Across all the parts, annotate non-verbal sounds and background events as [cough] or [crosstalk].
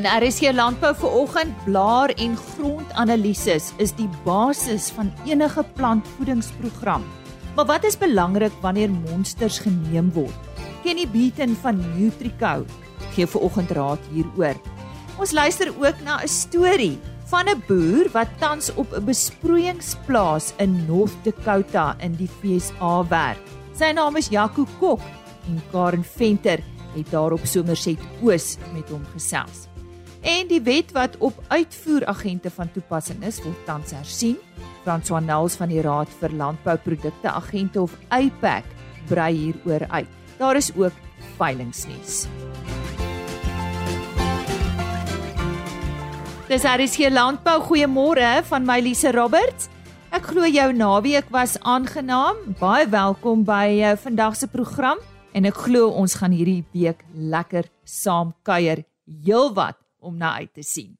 In RSC Landbou vir oggend blaar en grondanalises is die basis van enige plantvoedingsprogram. Maar wat is belangrik wanneer monsters geneem word? Kenny Beaton van Nutrico gee vir oggend raad hieroor. Ons luister ook na 'n storie van 'n boer wat tans op 'n besproeiingsplaas in North Dakota in die VSA werk. Sy naam is Jaco Kok en Karen Venter het daarop Somerset Oos met hom gesels. En die wet wat op uitvoeragente van toepassing is, word tans hersien. François Nels van die Raad vir Landbouprodukte Agente of APAC brei hieroor uit. Daar is ook veilingnuus. Dis RSG Landbou. Goeiemôre van my Lise Roberts. Ek glo jou naweek was aangenaam. Baie welkom by uh, vandag se program en ek glo ons gaan hierdie week lekker saam kuier. Heelwat om na uit te sien.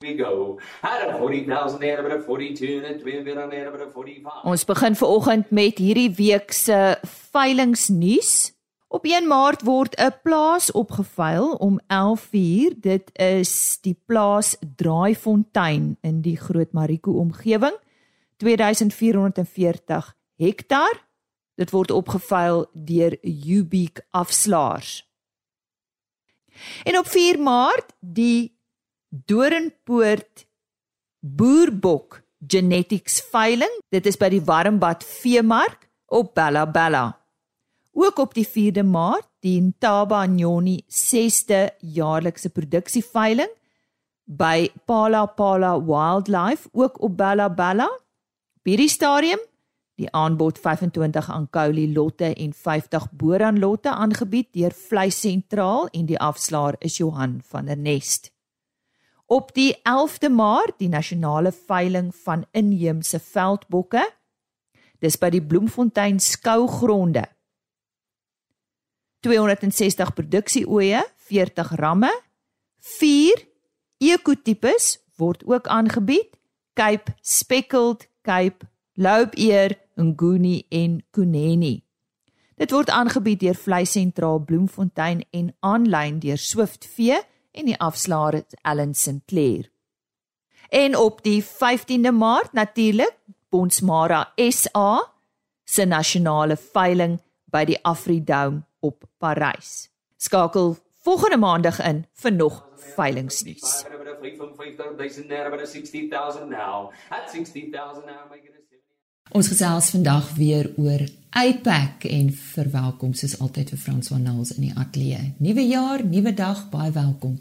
We go. Had a 40,000 there but a 42 and 2 bit on there but a 45. Ons begin veraloggend met hierdie week se veilingnuus. Op 1 Maart word 'n plaas opgeveil om 11:00. Dit is die plaas Draaifontein in die Groot Mariko omgewing. 2440 hektaar. Dit word opgeveil deur Ubique afslaers. En op 4 Maart die Doringpoort Boerbok Genetics veiling. Dit is by die Warmbad Veemark op Bella Bella. Ook op die 4de Maart die Ntaba Nyoni 6de jaarlikse produksieveiling by Pala Pala Wildlife ook op Bella Bella. By die stadium die aanbod 25 Ankouli lotte en 50 Boran lotte aangebied deur Vleis Sentraal en die afslaer is Johan van der Nest. Op die 11de Maart die nasionale veiling van inheemse veldbokke. Dis by die Bloemfontein skougronde. 260 produksieoeye, 40 ramme, 4 ekotipes word ook aangebied. Cape Speckled, Cape Loubeer, Nguni en Kuneni. Dit word aangebied deur Vleis Sentraal Bloemfontein en aanlyn deur Swift Vee en die afslaer Ellen Sinclair. En op die 15de Maart natuurlik Bonsmara SA se nasionale veiling by die Afridome op Parys. Skakel volgende maandag in vir nog veilingsnuus. Ons gesels vandag weer oor uitpak en verwelkom soos altyd vir Frans van Nals in die ateljee. Nuwe jaar, nuwe dag, baie welkom.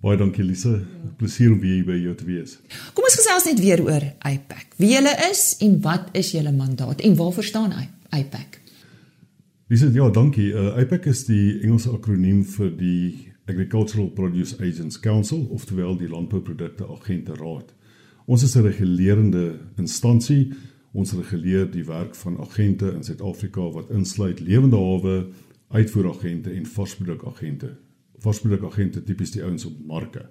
Baie dankie Lise. Plesier om weer by jou te wees. Kom ons gesels net weer oor uitpak. Wie julle is en wat is julle mandaat en waarvoor staan uitpak? Lise, ja, dankie. Uh, IPAC is die Engelse akroniem vir die Agricultural Produce Agents Council, oftewel die Landbouprodukte Agente Raad. Ons is 'n regulerende instansie. Ons reguleer die werk van agente in Suid-Afrika wat insluit lewende hawe, uitvoeragente en varsprodukagente. Varsprodukagente tipies die ouens op marke.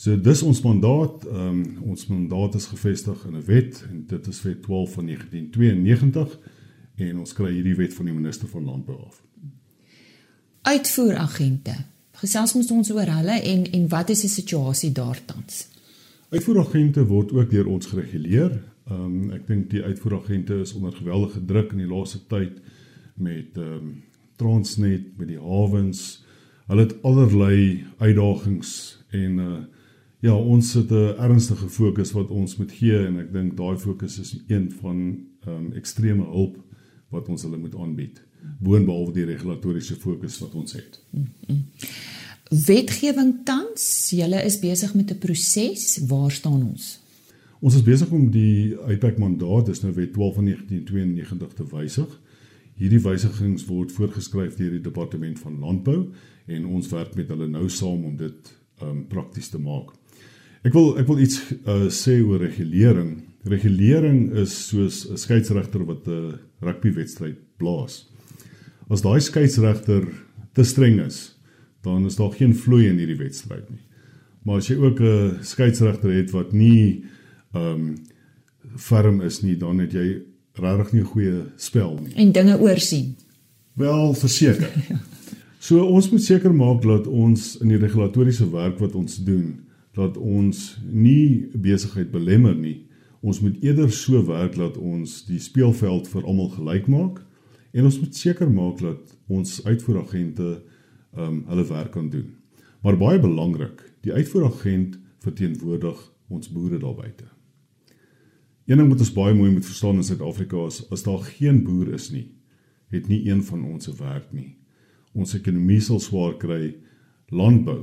So dis ons mandaat. Um, ons mandaat is gevestig in 'n wet en dit is Wet 12 van 1992 en ons kry hierdie wet van die minister van landbou af. Uitvoeragente. Gesels ons ons oor hulle en en wat is die situasie daar tans? Uitvoeragente word ook deur ons gereguleer. Ehm um, ek dink die uitvoeragente is onder geweldige druk in die laaste tyd met ehm um, Transnet, met die hawens. Hulle het allerlei uitdagings en uh ja, ons het 'n ernstige fokus wat ons moet gee en ek dink daai fokus is een van ehm um, ekstreme hulp wat ons hulle moet aanbied. Boonbehalwe die regulatoriese fokus wat ons het. Wetgewing tans, julle is besig met 'n proses. Waar staan ons? Ons is besig om die uitpak mandaat, dis nou wet 12 van 1992 te wysig. Hierdie wysigings word voorgeskryf deur die departement van landbou en ons werk met hulle nou saam om dit um prakties te maak. Ek wil ek wil iets uh, sê oor regulering. Regulering is soos 'n skeieregter wat 'n rugbywedstryd blaas. As daai skeieregter te streng is, dan is daar geen vloei in hierdie wedstryd nie. Maar as jy ook 'n skeieregter het wat nie um, ferm is nie, dan het jy regtig nie 'n goeie spel nie. En dinge oorsien. Wel verseker. [laughs] So ons moet seker maak dat ons in die regulatoriese werk wat ons doen, dat ons nie besigheid belemmer nie. Ons moet eerder so werk dat ons die speelveld vir almal gelyk maak en ons moet seker maak dat ons uitvoeragente ehm um, hulle werk kan doen. Maar baie belangrik, die uitvoeragent verteenwoordig ons boere daar buite. Een ding wat ons baie mooi moet verstaan in Suid-Afrika is as daar geen boer is nie, het nie een van ons se werk nie. Ons ekonomie sal swaar kry. Landbou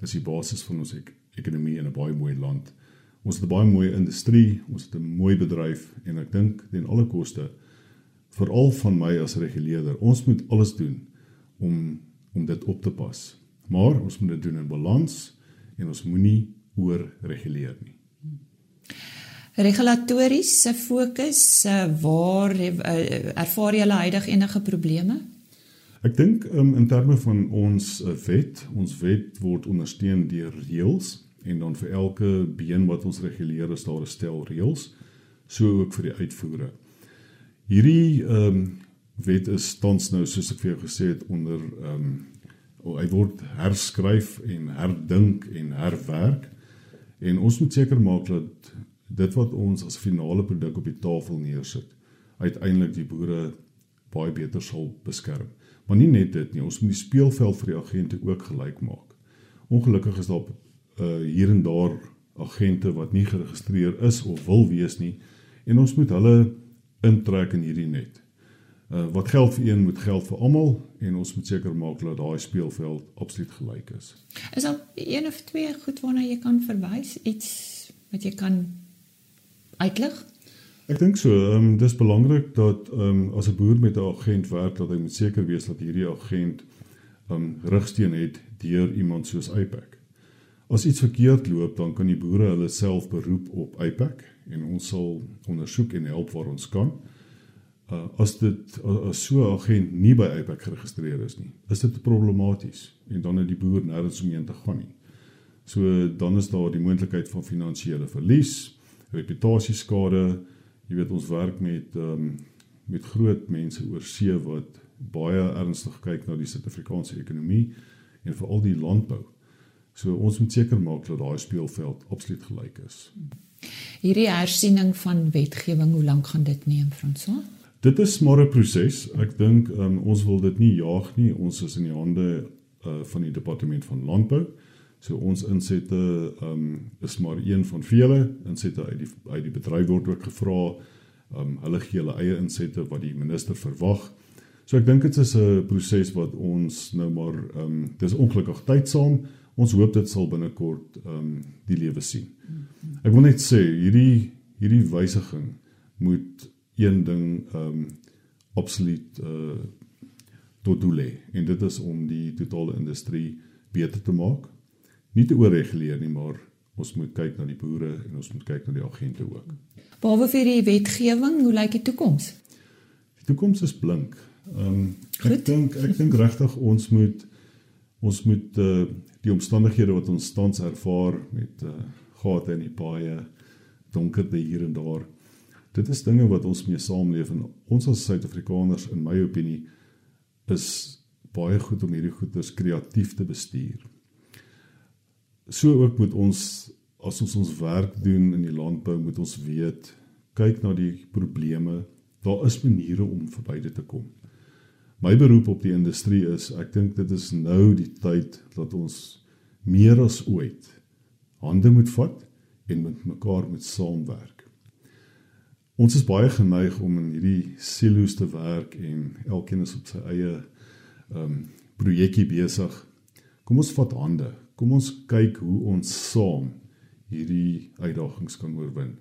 is die basis van ons ek ekonomie in 'n baie mooi land. Ons het 'n baie mooi industrie, ons het 'n mooi bedryf en ek dink ten alle koste veral van my as reguleerder, ons moet alles doen om om dit op te pas. Maar ons moet dit doen in balans en ons moenie oorreguleer nie. Regulatories se fokus waar eh, ervaar jy huidig enige probleme? Ek dink um, in terme van ons uh, wet, ons wet word ondersteun deur reëls en dan vir elke been wat ons reguleer is daar 'n stel reëls, so ook vir die uitvoere. Hierdie ehm um, wet is tans nou soos ek vir jou gesê het onder ehm um, hy word herskryf en herdink en herwerk en ons moet seker maak dat dit wat ons as finale produk op die tafel neersit uiteindelik die boere baie beter sal beskerm. Maar nie net dit nie, ons moet die speelveld vir die agente ook gelyk maak. Ongelukkig is daar uh, hier en daar agente wat nie geregistreer is of wil wees nie en ons moet hulle intrek in hierdie net. Uh, wat geld vir een moet geld vir almal en ons moet seker maak dat daai speelveld absoluut gelyk is. Is daar een of twee goed waarna jy kan verwys iets wat jy kan uitlig? Ek dink so, ehm um, dis belangrik dat ehm um, as 'n boer met 'n agent werk dat hy moet seker wees dat hierdie agent ehm um, rigsteen het deur iemand soos IPAC. As iets verkeerd loop, dan kan die boere hulle self beroep op IPAC en ons sal ondersoek en help waar ons kan uh, as dit as so 'n agent nie by IPAC geregistreer is nie, is dit problematies en dan het die boer nêrens omheen te gaan nie. So dan is daar die moontlikheid van finansiële verlies, reputasieskade. Jy weet ons werk met um, met groot mense oor see wat baie ernstig kyk na die Suid-Afrikaanse ekonomie en veral die landbou. So ons moet seker maak dat daai speelveld absoluut gelyk is. Hierdie hersiening van wetgewing, hoe lank gaan dit neem, Fransoa? Dit is maar 'n proses. Ek dink um, ons wil dit nie jaag nie. Ons is in die hande uh, van die departement van landbou. So ons insette um, is maar een van vele insette uit die uit die bedryf word ook gevra. Um, hulle gee hulle eie insette wat die minister verwag. So ek dink dit is 'n proses wat ons nou maar um, dis ongelukkig tydsaam. Ons hoop dit sal binnekort um, die lewe sien. Ek wil net sê hierdie hierdie wysiging moet een ding ehm um, absoluut uh tot doel hê en dit is om die totale industrie beter te maak. Nie te oorreguleer nie, maar ons moet kyk na die boere en ons moet kyk na die agente ook. Behalwe vir die wetgewing, hoe lyk die toekoms? Die toekoms is blink. Ehm um, ek dink ek dink regtig ons moet ons moet uh die omstandighede wat ons tans ervaar met uh gate in die paaie, donkerte hier en daar dit is dinge wat ons mee saamleef en ons as Suid-Afrikaners in my opinie is baie goed om hierdie goeders kreatief te bestuur. So ook moet ons as ons ons werk doen in die landbou moet ons weet kyk na die probleme. Daar is maniere om verby dit te kom. My beroep op die industrie is ek dink dit is nou die tyd dat ons meer as ooit hande moet vat en met mekaar moet saamwerk. Ons is baie geneig om in hierdie silo's te werk en elkeen is op sy eie ehm um, projekkie besig. Kom ons vat hande. Kom ons kyk hoe ons saam hierdie uitdagings kan oorwin.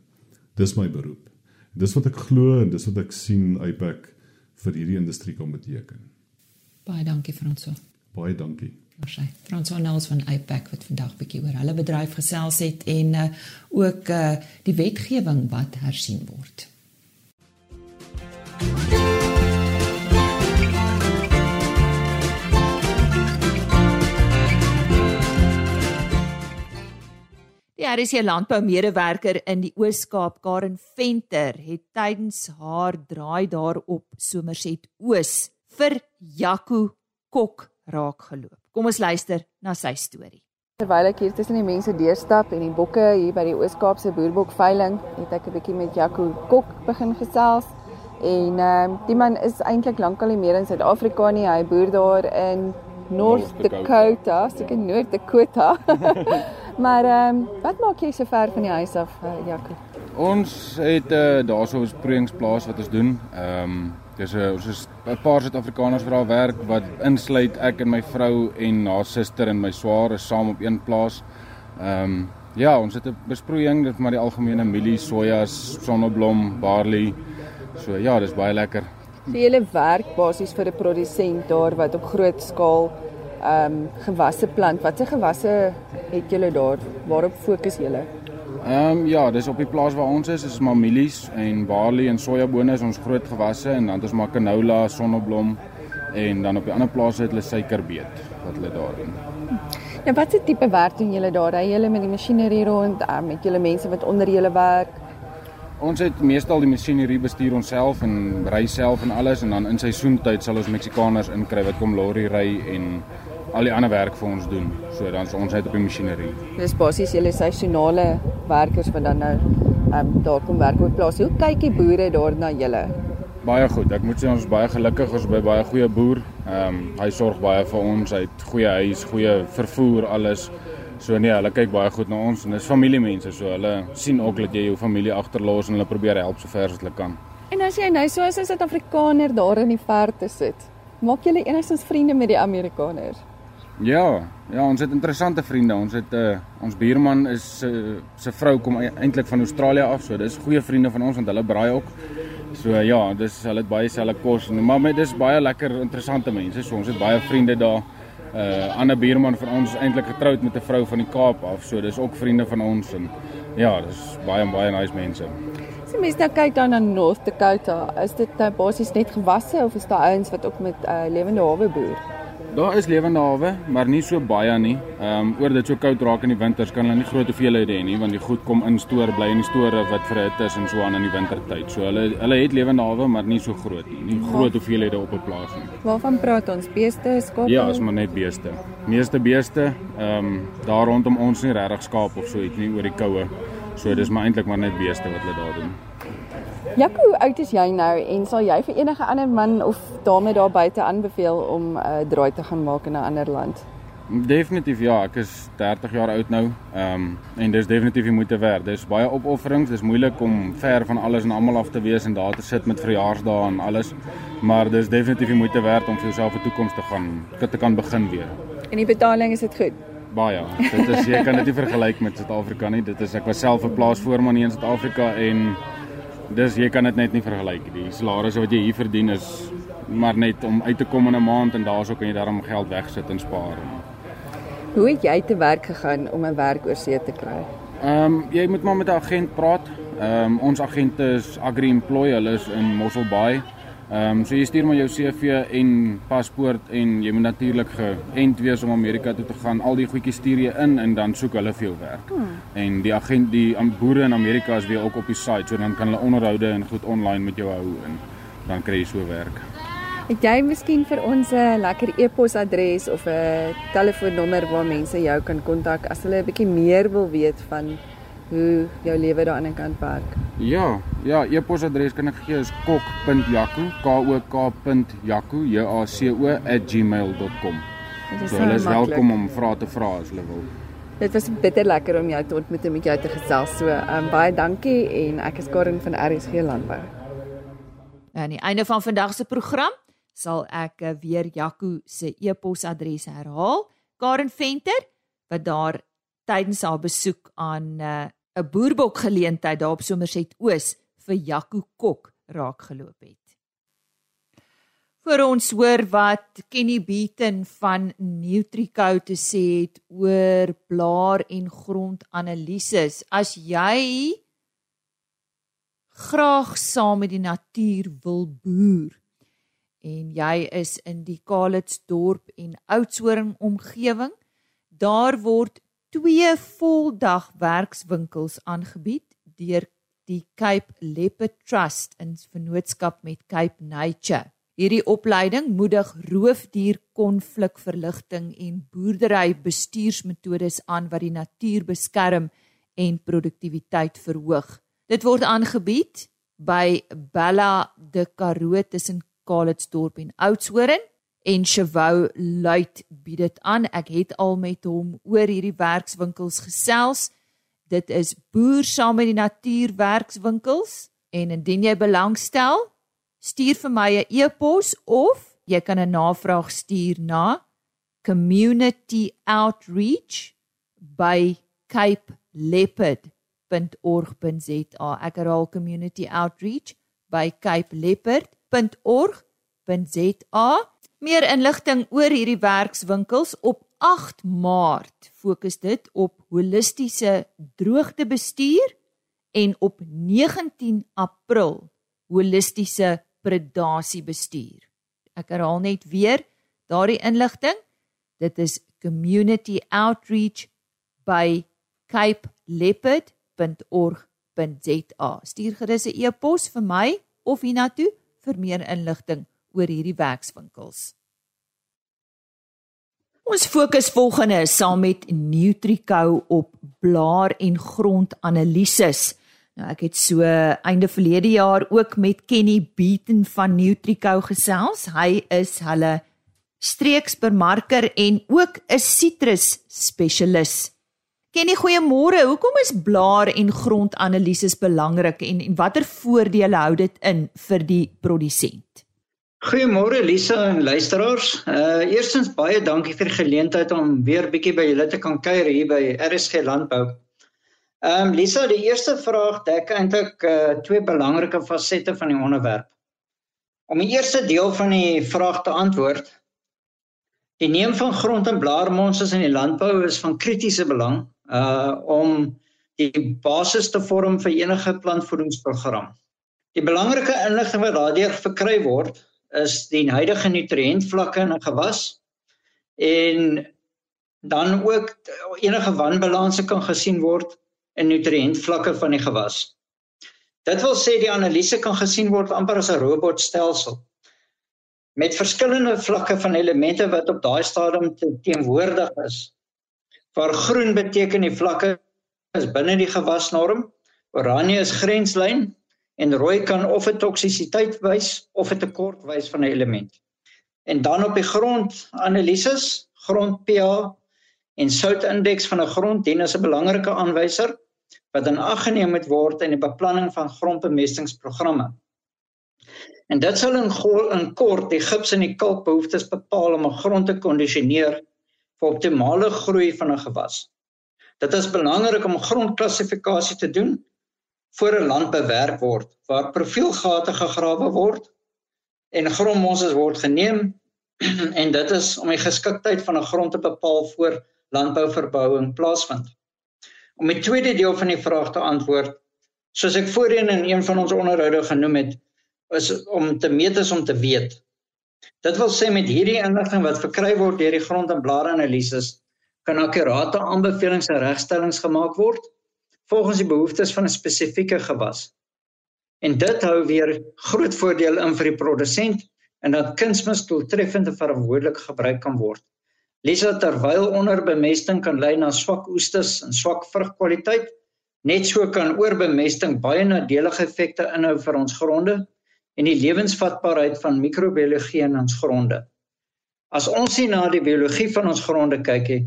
Dis my beroep. Dis wat ek glo en dis wat ek sien IPAC vir hierdie industrie kan beteken. Baie dankie Franso. Baie dankie. Sy Franso Nels van IPAC wat vandag bietjie oor hulle bedryf gesels het en uh, ook uh, die wetgewing wat hersien word. RC landboumedewerker in die Oos-Kaap, Karen Venter, het tydens haar draai daarop Somerset Oos vir Jaco Kok raak geloop. Kom ons luister na sy storie. Terwyl ek hier tussen die mense deurstap en die bokke hier by die Oos-Kaapse boerbokveiling, het ek 'n bietjie met Jaco Kok begin gesels. En ehm um, die man is eintlik lankal nie meer in Suid-Afrika nie. Hy boer daar in North Dakota, seker North Dakota. [laughs] maar ehm um, wat maak jy so ver van die huis af, uh, Jaco? Ons het uh, daarso 'n sproeiingsplaas wat ons doen. Ehm um, dis 'n ons is 'n paar Suid-Afrikaners wat daar werk wat insluit ek en my vrou en haar suster en my swaar is saam op een plaas. Ehm um, ja, ons het 'n besproeiing, dit maar die algemene mielie, sojas, sonneblom, barley. So ja, dis baie lekker. So julle werk basies vir 'n produsent daar wat op groot skaal ehm um, gewasse plant. Watse gewasse het julle daar? Waarop fokus julle? Ehm um, ja, dis op die plaas waar ons is, is maar mielies en barley en sojabone is ons groot gewasse en dan het ons maar canola, sonneblom en dan op die ander plase het hulle suikerbeet wat hulle daar doen. Ja, watse tipe werk doen julle daar? Ry julle met die masjinerie rond, um, met julle mense wat onder julle werk? Ons het meestal die masjinerie bestuur onsself en ry self en alles en dan in seisoentyd sal ons Meksikaners inkry wat kom lorry ry en al die ander werk vir ons doen. So dan is ons uit op die masjinerie. Dis basies julle seisonale werkers wat dan nou ehm um, daar kom werk op plaas. Hoe kyk die boere daar na julle? Baie goed. Ek moet sê ons is baie gelukkig ons by baie goeie boer. Ehm um, hy sorg baie vir ons. Hy het goeie huis, goeie vervoer, alles. So nee, hulle kyk baie goed na ons en dis familiemense, so hulle sien ook dat jy jou familie agterlos en hulle probeer help so ver as hulle kan. En as jy nou so as 'n Suid-Afrikaner daar in die verte sit, maak jy enigstens vriende met die Amerikaners? Ja, ja, ons het interessante vriende. Ons het 'n uh, ons buurman is uh, se vrou kom eintlik van Australië af, so dis goeie vriende van ons want hulle braai ook. So ja, dis hulle het baie selfe kos, maar met dis baie lekker interessante mense. So ons het baie vriende daar. 'n uh, ander buurman van ons is eintlik getroud met 'n vrou van die Kaap af, so dis ook vriende van ons en ja, dis baie baie nice mense. As jy mens nou kyk dan na North Dakota, is dit nou basies net gewasse of is daar ouens wat ook met uh, lewende hawe boer? Daar is lewende hawe, maar nie so baie nie. Ehm um, oor dit so koud raak in die winters kan hulle nie groot hoeveelhede hê nie want die goed kom in stoor, bly in die store wat vir dit is en so aan in die wintertyd. So hulle hulle het lewende hawe, maar nie so groot nie. Nie groot hoeveelhede op 'n plaas nie. Waarvan praat ons? Beeste, skape? Ja, is maar net beeste. Meeste beeste, ehm um, daar rondom ons nie regtig skaap of so iets nie oor die koue. So dis maar eintlik maar net beeste wat hulle daar doen. Jaco, hoe oud is jy nou en sal jy vir enige ander man of dame daar buite aanbeveel om 'n uh, draai te gaan maak in 'n ander land? Definitief ja, ek is 30 jaar oud nou. Ehm um, en dis definitief die moeite werd. Dis baie opofferings, dis moeilik om ver van alles en almal af te wees en daar te sit met verjaarsdae en alles. Maar dis definitief die moeite werd om vir jouself 'n toekoms te gaan te kan begin weer. En die betaling is dit goed. Baie. Dit is jy kan dit nie vergelyk met Suid-Afrika nie. Dit is ek was self 'n plaasvoorman hier in Suid-Afrika en dis jy kan dit net nie vergelyk nie. Die salarisse wat jy hier verdien is maar net om uit te kom in 'n maand en daarso kan jy daarom geld wegsit en spaar. Hoe het jy te werk gegaan om 'n werk oor see te kry? Ehm um, jy moet maar met 'n agent praat. Ehm um, ons agent is Agri Employ, hulle is in Mossel Bay. Ehm um, so jy stuur maar jou CV en paspoort en jy moet natuurlik geënt wees om Amerika toe te gaan. Al die goedjies stuur jy in en dan soek hulle vir jou werk. Hmm. En die agent die boere in Amerika is weer ook op die site, so dan kan hulle onderhoude en goed online met jou hou en dan kry jy so werk. Het jy miskien vir ons 'n lekker e-posadres of 'n telefoonnommer waar mense jou kan kontak as hulle 'n bietjie meer wil weet van hoe jou lewe daar aan die kant werk? Ja, ja, e-posadres kan ek gee is kok.jaco, k o k.jaco, j a c o @gmail.com. So hulle is welkom om vrae te vra as hulle wil. Dit was bitter lekker om jou te ontmoet en met jou te gesels. So, ehm um, baie dankie en ek is Karin van RSG Landbou. Aan die einde van vandag se program sal ek eh, weer Jaco se e-posadres herhaal. Karen Venter wat daar tydens haar besoek aan eh, 'n boerbok geleentheid daar op Somerset Oos vir Jaco Kok raak geloop het. Vir ons hoor wat Kenny Beaton van Nutrico te sê het oor blaar en grondanalises. As jy graag saam met die natuur wil boer en jy is in die Kalitsdorp en Oudtshoorn omgewing, daar word twee voldag werkswinkels aangebied deur die Cape Leopard Trust in vennootskap met Cape Nature. Hierdie opleiding moedig roofdierkonflikverligting en boerdery bestuursmetodes aan wat die natuur beskerm en produktiwiteit verhoog. Dit word aangebied by Bella de Karoo tussen Calitzdorp en Oudtshoorn en Chevou Luit bied dit aan. Ek het al met hom oor hierdie werkswinkels gesels. Dit is boer saam met die natuur werkswinkels en indien jy belangstel, stuur vir my 'n e-pos of jy kan 'n navraag stuur na communityOutreach@capeleopard.org.za. Ek herhaal community outreach by capeleopard.org.za. Meer inligting oor hierdie werkswinkels op 8 Maart fokus dit op holistiese droogtebestuur en op 19 April holistiese predasiebestuur. Ek herhaal net weer daardie inligting. Dit is community outreach by capeleopard.org.za. Stuur gerus 'n e-pos vir my of hiernatoe vir meer inligting oor hierdie werkswinkels. Ons fokus volgende saam met Nutrico op blaar en grondanalises. Nou ek het so einde verlede jaar ook met Kenny Beaton van Nutrico gesels. Hy is hulle streeksbemarker en ook 'n sitrus spesialis. Kenny, goeiemôre. Hoekom is blaar en grondanalises belangrik en, en watter voordele hou dit in vir die produsent? Goeiemôre Lisa en luisteraars. Uh eerstens baie dankie vir die geleentheid om weer bietjie by julle te kan kuier hier by RSG Landbou. Ehm um, Lisa, die eerste vraag dek eintlik uh, twee belangrike fasette van die onderwerp. Om die eerste deel van die vraag te antwoord, die neem van grond en blaarmonsters in die landbou is van kritiese belang uh om die basis te vorm vir enige plantvoedingsprogram. Die belangrike inligting wat daardeur verkry word, is die huidige nutriëntvlakke in 'n gewas en dan ook enige wanbalanse kan gesien word in nutriëntvlakke van die gewas. Dit wil sê die analise kan gesien word amper as 'n robotstelsel met verskillende vlakke van elemente wat op daai stadium teenwoordig is. Waar groen beteken die vlakke is binne die gewasnorm, oranje is grenslyn en rooi kan of 'n toksisiteit wys of 'n tekort wys van 'n element. En dan op die grond analises, grond pH en soutindeks van 'n grond dien as 'n belangrike aanwyser wat in ag geneem moet word in die beplanning van grondbemestingsprogramme. En dit sal in, in kort die gips en die kalkbehoeftes bepaal om 'n grond te kondisioneer vir optimale groei van 'n gewas. Dit is belangrik om grondklassifikasie te doen voor 'n land bewerk word waar profielgate gegrawe word en grondmonsters word geneem [clears throat] en dit is om die geskiktheid van 'n grond te bepaal voor landbouverbouing plaasvind om die tweede deel van die vraag te antwoord. Soos ek voorheen in een van ons onderhoude genoem het, is om te meet is om te weet. Dit wil sê met hierdie inligting wat verkry word deur die grond- en blaaranalises, kan akkurate aanbevelings en regstellings gemaak word volgens die behoeftes van 'n spesifieke gewas. En dit hou weer groot voordeel in vir die produsent en dat kunsmis doeltreffend en verantwoordelik gebruik kan word. Lisa terwyl onderbemesting kan lei na swak oestes en swak vrugkwaliteit, net so kan oorbemesting baie nadelige effekte inhou vir ons gronde en die lewensvatbaarheid van microbiologie in ons gronde. As ons sien na die biologie van ons gronde kyk, he,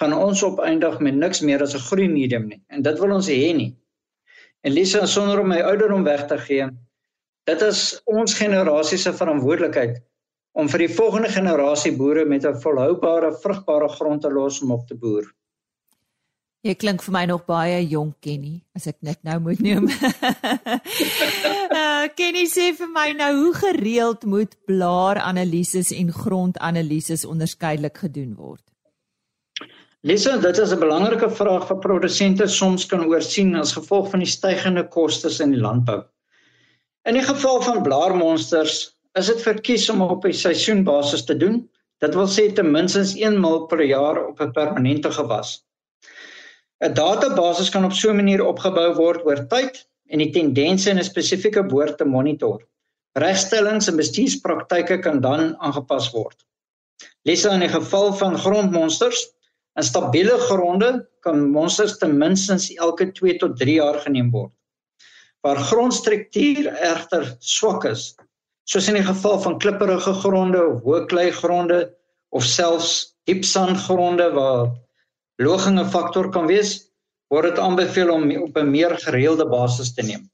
gaan ons opeindig met niks meer as 'n groeimedium nie en dit wil ons hê nie. En Lisa sonder om my ouderdom weg te gee, dit is ons generasie se verantwoordelikheid om vir die volgende generasie boere met 'n volhoubare, vrugbare grond te los om op te boer. Jy klink vir my nog baie jonk, Kenny, as ek net nou moet noem. uh, [laughs] Kenny sê vir my nou hoe gereeld moet blaaranalises en grondanalises onderskeidelik gedoen word? Lisa, dit is 'n belangrike vraag vir produsente soms kan oorsien as gevolg van die stygende kostes in die landbou. In die geval van blaarmonsters is dit verkies om op 'n seisoenbasis te doen. Dit wil sê ten minste 1 mil per jaar op 'n permanente gewas. 'n Database kan op so 'n manier opgebou word oor tyd en die tendense in 'n spesifieke boer te monitor. Regstellings en bestuurspraktyke kan dan aangepas word. Lesse in die geval van grondmonsters, in stabiele gronde kan monsters ten minste elke 2 tot 3 jaar geneem word. Waar grondstruktuur egter swak is, soos in die geval van klipperige gronde of hoë klei gronde of selfs diep sandgronde waar loging 'n faktor kan wees, word dit aanbeveel om op 'n meer gereelde basis te neem.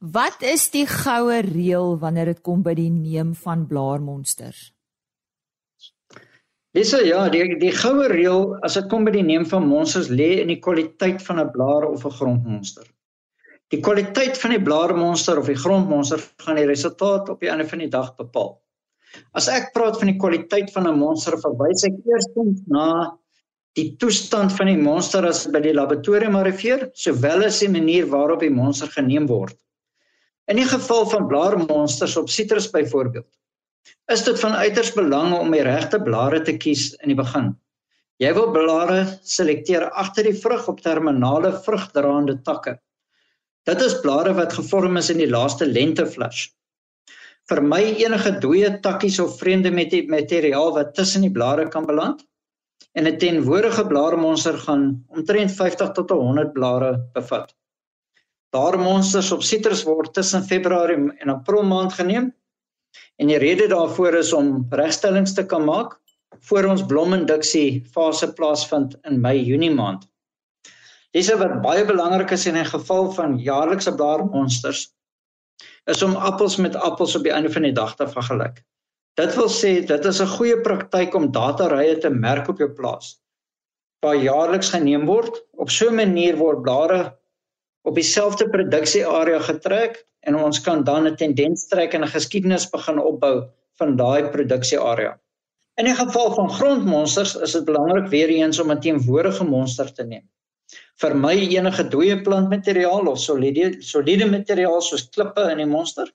Wat is die goue reël wanneer dit kom by die neem van blaarmonsters? Dis ja, die die goue reël as dit kom by die neem van monsters lê in die kwaliteit van 'n blaar of 'n grondmonster. Die kwaliteit van die blaarmonster of die grondmonster gaan die resultaat op die einde van die dag bepaal. As ek praat van die kwaliteit van 'n monster, verwys ek eerstens na die toestand van die monster as by die laboratorium arriveer, sowel as die manier waarop die monster geneem word. In die geval van blaarmonsters op sitrus byvoorbeeld, is dit van uiters belang om die regte blare te kies in die begin. Jy wil blare selekteer agter die vrug op terminale vrugdraande takke. Dit is blare wat gevorm is in die laaste lenteflash. Vermy enige dooie takkies of vreemde materiaal wat tussen die blare kan beland en 'n tenwoordige blaarmonster gaan omtrent 50 tot 100 blare bevat. Blaarmonsters op sitrus word tussen Februarie en April maand geneem. En die rede daarvoor is om regstellings te kan maak voor ons blominduksie fase plaasvind in Mei-Junie maand. Dis wat baie belangrik is in 'n geval van jaarlikse blaarmonsters is om appels met appels op die einde van die dag te vergelyk. Dit wil sê dit is 'n goeie praktyk om datarye te merk op jou plaas. Waar jaarliks geneem word, op so 'n manier word blare op dieselfde produksiearea getrek en ons kan dan 'n tendens trek en 'n geskiedenis begin opbou van daai produksiearea. In die geval van grondmonsters is dit belangrik weer eens om 'n teenwoordige monster te neem. Vermy enige dooie plantmateriaal of soliede soliede materiaal soos klippe in die monster.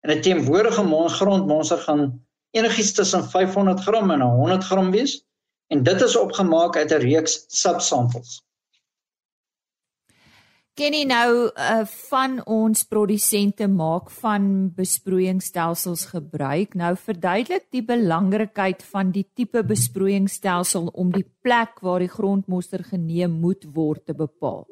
En 'n teenwoordige grondmonster gaan enigiets tussen 500 gram en 100 gram wees en dit is opgemaak uit 'n reeks subsamples. Kenny nou uh, van ons produsente maak van besproeiingsstelsels gebruik. Nou verduidelik die belangrikheid van die tipe besproeiingsstelsel om die plek waar die grondmonster geneem moet word te bepaal.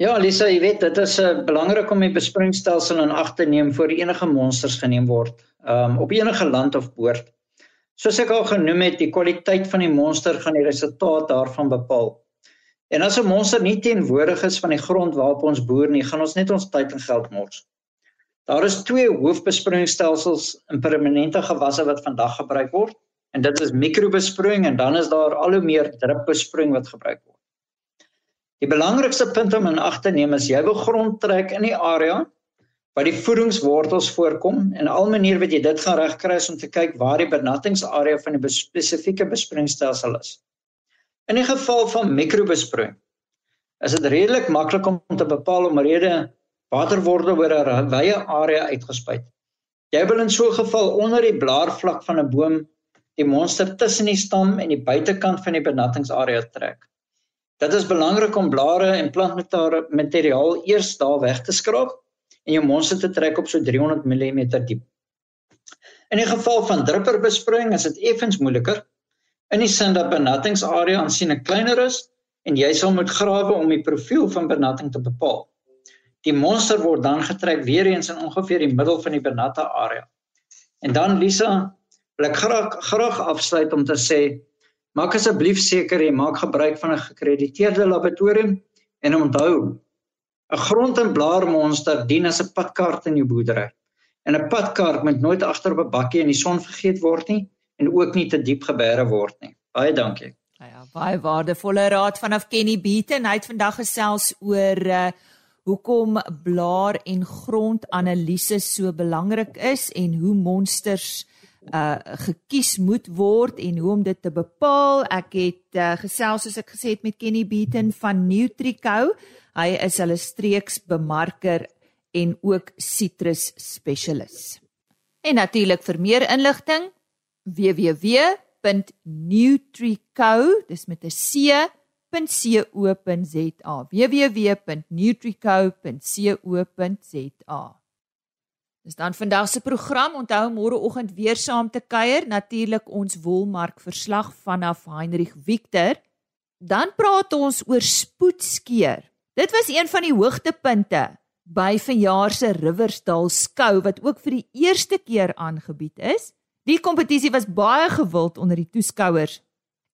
Ja, Lisa, jy weet dit is uh, belangrik om die besproeiingsstelsel in ag te neem voor enige monsters geneem word, um, op enige land of boord. Soos ek al genoem het, die kwaliteit van die monster gaan die resultaat daarvan bepaal. En as 'n monster nie teenwoordig is van die grond waarop ons boer nie, gaan ons net ons tyd en geld mors. Daar is twee hoofbesproeiingsstelsels in permanente gewasse wat vandag gebruik word, en dit is mikrobesproeiing en dan is daar al hoe meer drupbesproeiing wat gebruik word. Die belangrikste punt om in ag te neem is jy wil grond trek in die area waar die voedingswortels voorkom en al manier wat jy dit gaan regkry is om te kyk waar die benattingsarea van die spesifieke besproeiingsstelsel is. In die geval van mikrobesproeiing is dit redelik maklik om te bepaal omrede water word oor 'n wye area uitgespuit. Jy wil in so 'n geval onder die blaarvlak van 'n boom die monster tussen die stam en die buitekant van die benattingsarea trek. Dit is belangrik om blare en plantmateriaal eers daar weg te skraap en jou monster te trek op so 300 mm diep. In die geval van drupperbesproeiing is dit effens moeiliker in die sin dat benattingsarea aansienlik kleiner is en jy sal moet grawe om die profiel van benatting te bepaal. Die monster word dan getrek weer eens in ongeveer die middel van die benatte area. En dan Lisa, wil ek graag graag afsluit om te sê Maak asseblief seker jy maak gebruik van 'n gekrediteerde laboratorium en onthou 'n grond- en blaarmonster dien as 'n padkaart in jou boerdery. En 'n padkaart moet nooit agter op 'n bakkie in die son vergeet word nie en ook nie te diep geberre word nie. Baie dankie. Ja, ja baie waardevolle raad vanaf Kenny Beaton. Hy het vandag gesels oor uh hoekom blaar en grondanalise so belangrik is en hoe monsters uh gekies moet word en hoe om dit te bepaal. Ek het uh, gesels soos ek gesê het met Kenny Beaton van Nutrico. Hy is hulle streeksbemarker en ook citrus spesialis. En natuurlik vir meer inligting www.nutrico, dis met 'n C www.nutrico.za www.nutrico.co.za Dis dan vandag se program. Onthou môreoggend weer saam te kuier, natuurlik ons wolmark verslag vanaf Heinrich Victor. Dan praat ons oor spoedskeer. Dit was een van die hoogtepunte by vanjaar se Riversdal skou wat ook vir die eerste keer aangebied is. Die kompetisie was baie gewild onder die toeskouers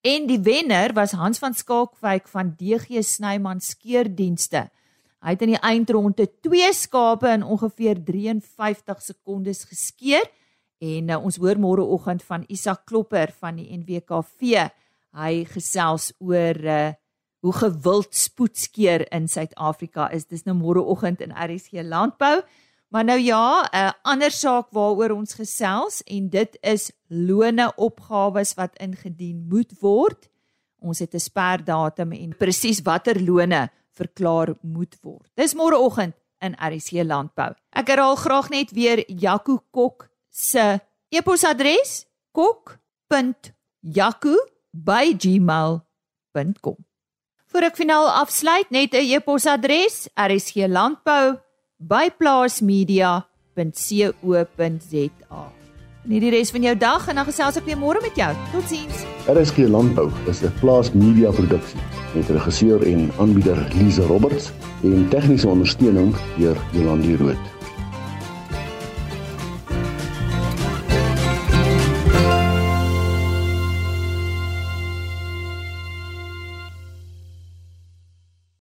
En die wenner was Hans van Skalkwyk van DG Snyman Skeerdienste. Hy het in die eindronde twee skape in ongeveer 53 sekondes geskeer en uh, ons hoor môreoggend van Isak Klopper van die NWKV. Hy gesels oor uh, hoe gewild spoedskeer in Suid-Afrika is. Dis nou môreoggend in RSG Landbou. Maar nou ja, 'n ander saak waaroor ons gesels en dit is lone opgawes wat ingedien moet word. Ons het 'n sperdatum en presies watter lone verklaar moet word. Dis môreoggend in RC Landbou. Ek herhaal graag net weer Jaco Kok se e-posadres kok.jaco@gmail.com. Vir ek finaal afsluit net 'n e-posadres rsglandbou by plaasmedia.co.za. En hierdie res van jou dag en dan gesels ek weer môre met jou. Totsiens. RSG Landbou is 'n plaas media produksie met regisseur en aanbieder Lize Roberts en tegniese ondersteuning deur Jolande Rooi.